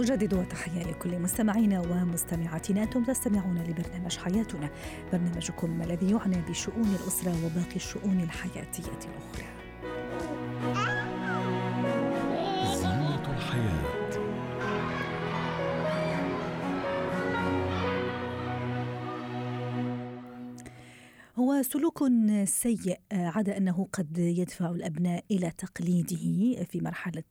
نجدد تحية لكل مستمعينا ومستمعاتنا. أنتم تستمعون لبرنامج حياتنا برنامجكم الذي يعنى بشؤون الأسرة وباقي الشؤون الحياتية الأخرى. هو سلوك سيء عدا أنه قد يدفع الأبناء إلى تقليده في مرحلة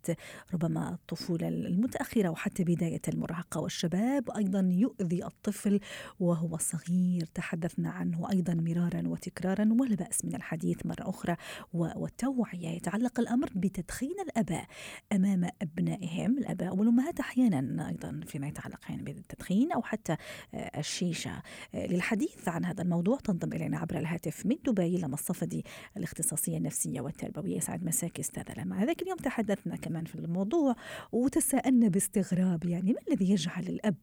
ربما الطفولة المتأخرة وحتى بداية المراهقة والشباب. أيضا يؤذي الطفل وهو صغير. تحدثنا عنه أيضا مرارا وتكرارا ولا بأس من الحديث مرة أخرى والتوعية. يتعلق الأمر بتدخين الأباء أمام أبنائهم. الأباء والأمهات أحيانا أيضا فيما يتعلق يعني بالتدخين أو حتى الشيشة. للحديث عن هذا الموضوع تنضم إلينا عبر الهاتف من دبي لما الصفدي الاختصاصية النفسية والتربوية. يسعد مساك استاذة لما هذاك اليوم تحدثنا كمان في الموضوع وتساءلنا باستغراب يعني ما الذي يجعل الأب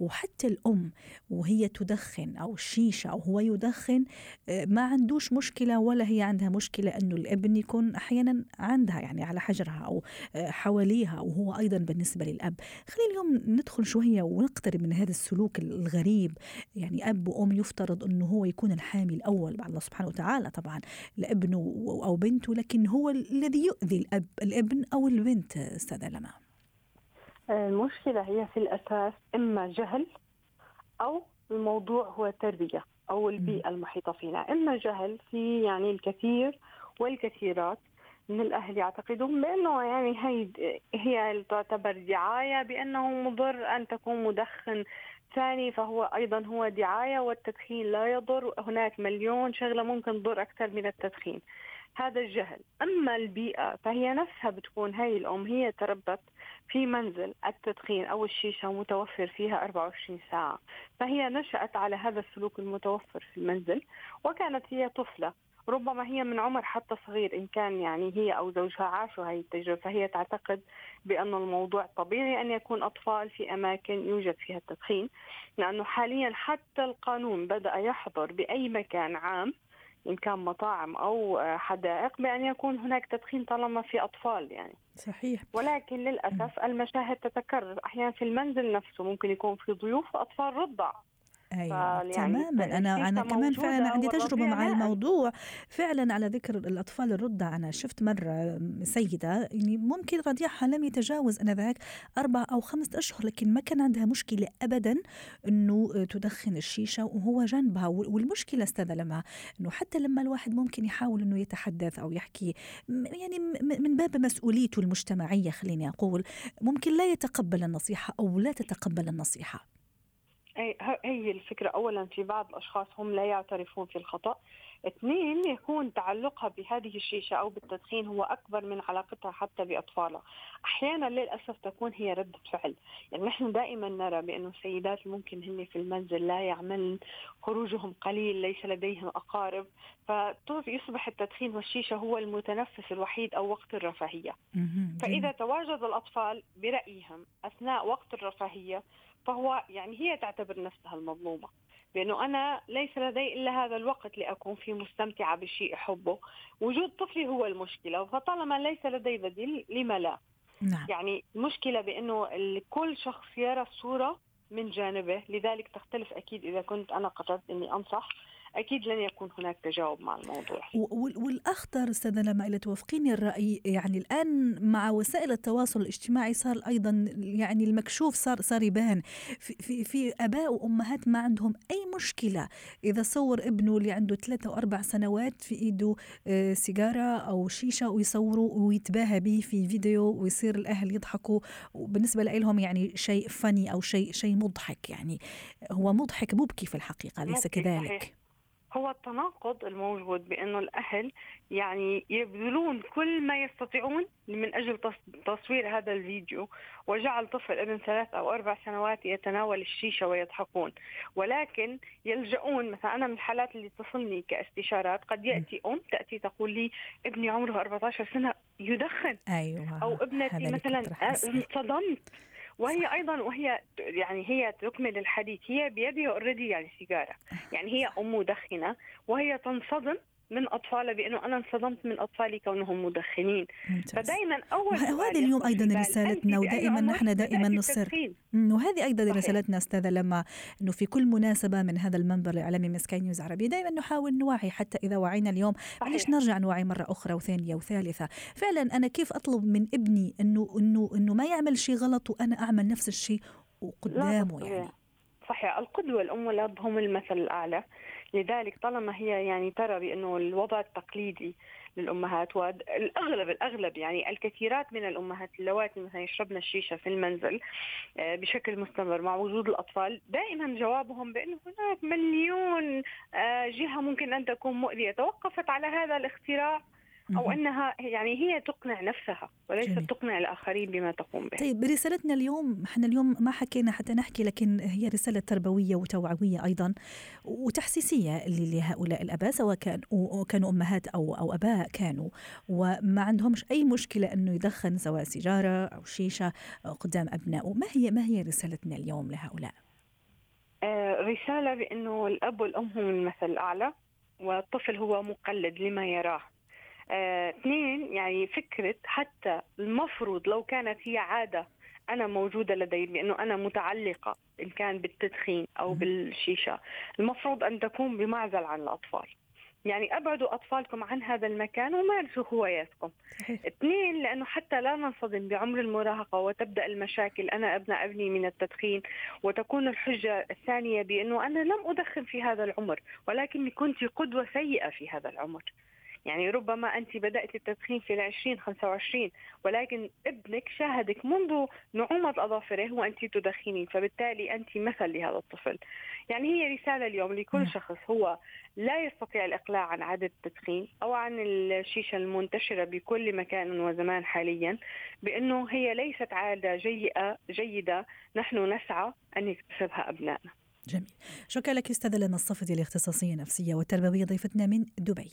وحتى الأم وهي تدخن أو الشيشة أو هو يدخن آه، ما عندوش مشكلة ولا هي عندها مشكلة أنه الأبن يكون أحيانا عندها يعني على حجرها أو آه، حواليها وهو أيضا بالنسبة للأب. خلينا اليوم ندخل شوية ونقترب من هذا السلوك الغريب. يعني أب وأم يفترض أنه هو يكون الحامي الأول بعد الله سبحانه وتعالى طبعا لابنه أو بنته لكن هو الذي يؤذي الأب الابن أو البنت أستاذة لما المشكلة هي في الأساس إما جهل أو الموضوع هو تربية أو البيئة المحيطة فينا. إما جهل في يعني الكثير والكثيرات من الأهل يعتقدون بأنه يعني هي هي تعتبر دعاية بأنه مضر أن تكون مدخن ثاني فهو أيضا هو دعاية والتدخين لا يضر. هناك مليون شغلة ممكن تضر أكثر من التدخين. هذا الجهل. أما البيئة فهي نفسها بتكون هي الأم هي تربت في منزل التدخين أو الشيشة متوفر فيها 24 ساعة. فهي نشأت على هذا السلوك المتوفر في المنزل وكانت هي طفلة. ربما هي من عمر حتى صغير إن كان يعني هي أو زوجها عاشوا هذه التجربة فهي تعتقد بأن الموضوع طبيعي أن يكون أطفال في أماكن يوجد فيها التدخين لأنه حاليا حتى القانون بدأ يحظر بأي مكان عام إن كان مطاعم أو حدائق بأن يكون هناك تدخين طالما في أطفال يعني. صحيح. ولكن للأسف المشاهد تتكرر. أحيانا في المنزل نفسه ممكن يكون في ضيوف وأطفال رضع. أيوه تماما. أنا أنا كمان فعلا عندي تجربة مع الموضوع. فعلا على ذكر الأطفال الرضع أنا شفت مرة سيدة يعني ممكن رضيعها لم يتجاوز آنذاك أربع أو خمسة أشهر لكن ما كان عندها مشكلة ابدا إنه تدخن الشيشة وهو جنبها والمشكلة استاذه لما إنه حتى لما الواحد ممكن يحاول إنه يتحدث أو يحكي يعني من باب مسؤوليته المجتمعية خليني أقول ممكن لا يتقبل النصيحة أو لا تتقبل النصيحة. هي الفكرة. أولا في بعض الأشخاص هم لا يعترفون في الخطأ. اثنين يكون تعلقها بهذه الشيشة أو بالتدخين هو أكبر من علاقتها حتى بأطفالها. أحيانا للأسف تكون هي ردة فعل. يعني نحن دائما نرى بأن السيدات ممكن هن في المنزل لا يعملن خروجهم قليل ليس لديهم أقارب. فيصبح التدخين والشيشة هو المتنفس الوحيد أو وقت الرفاهية. فإذا تواجد الأطفال برأيهم أثناء وقت الرفاهية فهو يعني هي تعتبر نفسها المظلومة بأنه أنا ليس لدي إلا هذا الوقت لأكون فيه مستمتعة بشيء أحبه. وجود طفلي هو المشكلة فطالما ليس لدي بديل لما لا؟ نعم. يعني المشكلة بأنه كل شخص يرى الصورة من جانبه لذلك تختلف أكيد إذا كنت أنا قررت أني أنصح. أكيد لن يكون هناك تجاوب مع الموضوع. والأخطر أستاذة لما إلى توافقيني الرأي يعني الآن مع وسائل التواصل الاجتماعي صار أيضا يعني المكشوف صار صار يبان. في, في, في آباء وأمهات ما عندهم أي مشكلة. إذا صور ابنه اللي عنده ثلاثة واربع سنوات في إيده آه، سيجارة أو شيشة ويصوروا ويتباهى به في فيديو ويصير الأهل يضحكوا. وبالنسبة لهم يعني شيء فني أو شيء شيء مضحك يعني. هو مضحك مبكي في الحقيقة ليس كذلك؟ صحيح. هو التناقض الموجود بأنه الأهل يعني يبذلون كل ما يستطيعون من أجل تصوير هذا الفيديو وجعل طفل ابن ثلاث أو أربع سنوات يتناول الشيشة ويضحكون. ولكن يلجؤون مثلا أنا من الحالات اللي تصلني كاستشارات قد يأتي أم تأتي تقول لي ابني عمره 14 سنة يدخن. أيوه أو ابنتي مثلا انصدمت. وهي أيضا وهي يعني هي تكمل الحديث. هي بيدها اوريدي يعني سيجارة. يعني هي أم مدخنه وهي تنصدم من اطفالها بأنه أنا انصدمت من أطفالي كونهم مدخنين. ممتاز. فدائما أول وهذا اليوم أيضا رسالتنا ودائما نحن دائما نصر. وهذه أيضا صحيح. رسالتنا أستاذة لما إنه في كل مناسبة من هذا المنبر الاعلامي من سكاي نيوز عربي دائما نحاول نوعي حتى إذا وعينا اليوم ليش نرجع نوعي مرة أخرى وثانية وثالثة؟ فعلا أنا كيف أطلب من ابني إنه إنه إنه ما يعمل شيء غلط وأنا أعمل نفس الشيء وقدامه يعني؟ صحيح القدوة والأم والأب هم المثل الأعلى. لذلك طالما هي يعني ترى بأنه الوضع التقليدي للأمهات والأغلب الأغلب يعني الكثيرات من الأمهات اللواتي مثلا يشربن الشيشة في المنزل آه، بشكل مستمر مع وجود الأطفال دائما جوابهم بأنه هناك مليون آه، جهة ممكن أن تكون مؤذية. توقفت على هذا الاختراع أو أنها يعني هي تقنع نفسها وليست جميل. تقنع الآخرين بما تقوم به. طيب رسالتنا اليوم إحنا اليوم ما حكينا حتى نحكي لكن هي رسالة تربوية وتوعوية أيضا وتحسيسية لهؤلاء الأباء سواء كان كانوا أمهات أو أو أباء كانوا وما عندهمش أي مشكلة إنه يدخن سواء سيجارة أو شيشة قدام ابنائه، ما هي ما هي رسالتنا اليوم لهؤلاء؟ آه رسالة بأنه الأب والأم هم المثل الأعلى والطفل هو مقلد لما يراه اثنين يعني فكرة حتى المفروض لو كانت هي عادة أنا موجودة لدي بأنه أنا متعلقة إن كان بالتدخين أو بالشيشة المفروض أن تكون بمعزل عن الأطفال يعني أبعدوا أطفالكم عن هذا المكان ومارسوا هواياتكم. اثنين لأنه حتى لا ننصدم بعمر المراهقة وتبدأ المشاكل أنا ابناء أبني من التدخين وتكون الحجة الثانية بأنه أنا لم أدخن في هذا العمر ولكني كنت قدوة سيئة في هذا العمر. يعني ربما أنت بدأت التدخين في العشرين خمسة وعشرين ولكن ابنك شاهدك منذ نعومة أظافره وأنت تدخنين فبالتالي أنت مثل لهذا الطفل. يعني هي رسالة اليوم لكل نعم. شخص هو لا يستطيع الإقلاع عن عادة التدخين أو عن الشيشة المنتشرة بكل مكان وزمان حاليا بأنه هي ليست عادة جيئة جيدة. نحن نسعى أن يكتسبها أبنائنا. جميل. شكرا لك أستاذة لنا الصفدي الاختصاصيه النفسية والتربوية ضيفتنا من دبي.